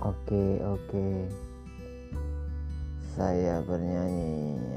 Oke, oke. Saya bernyanyi.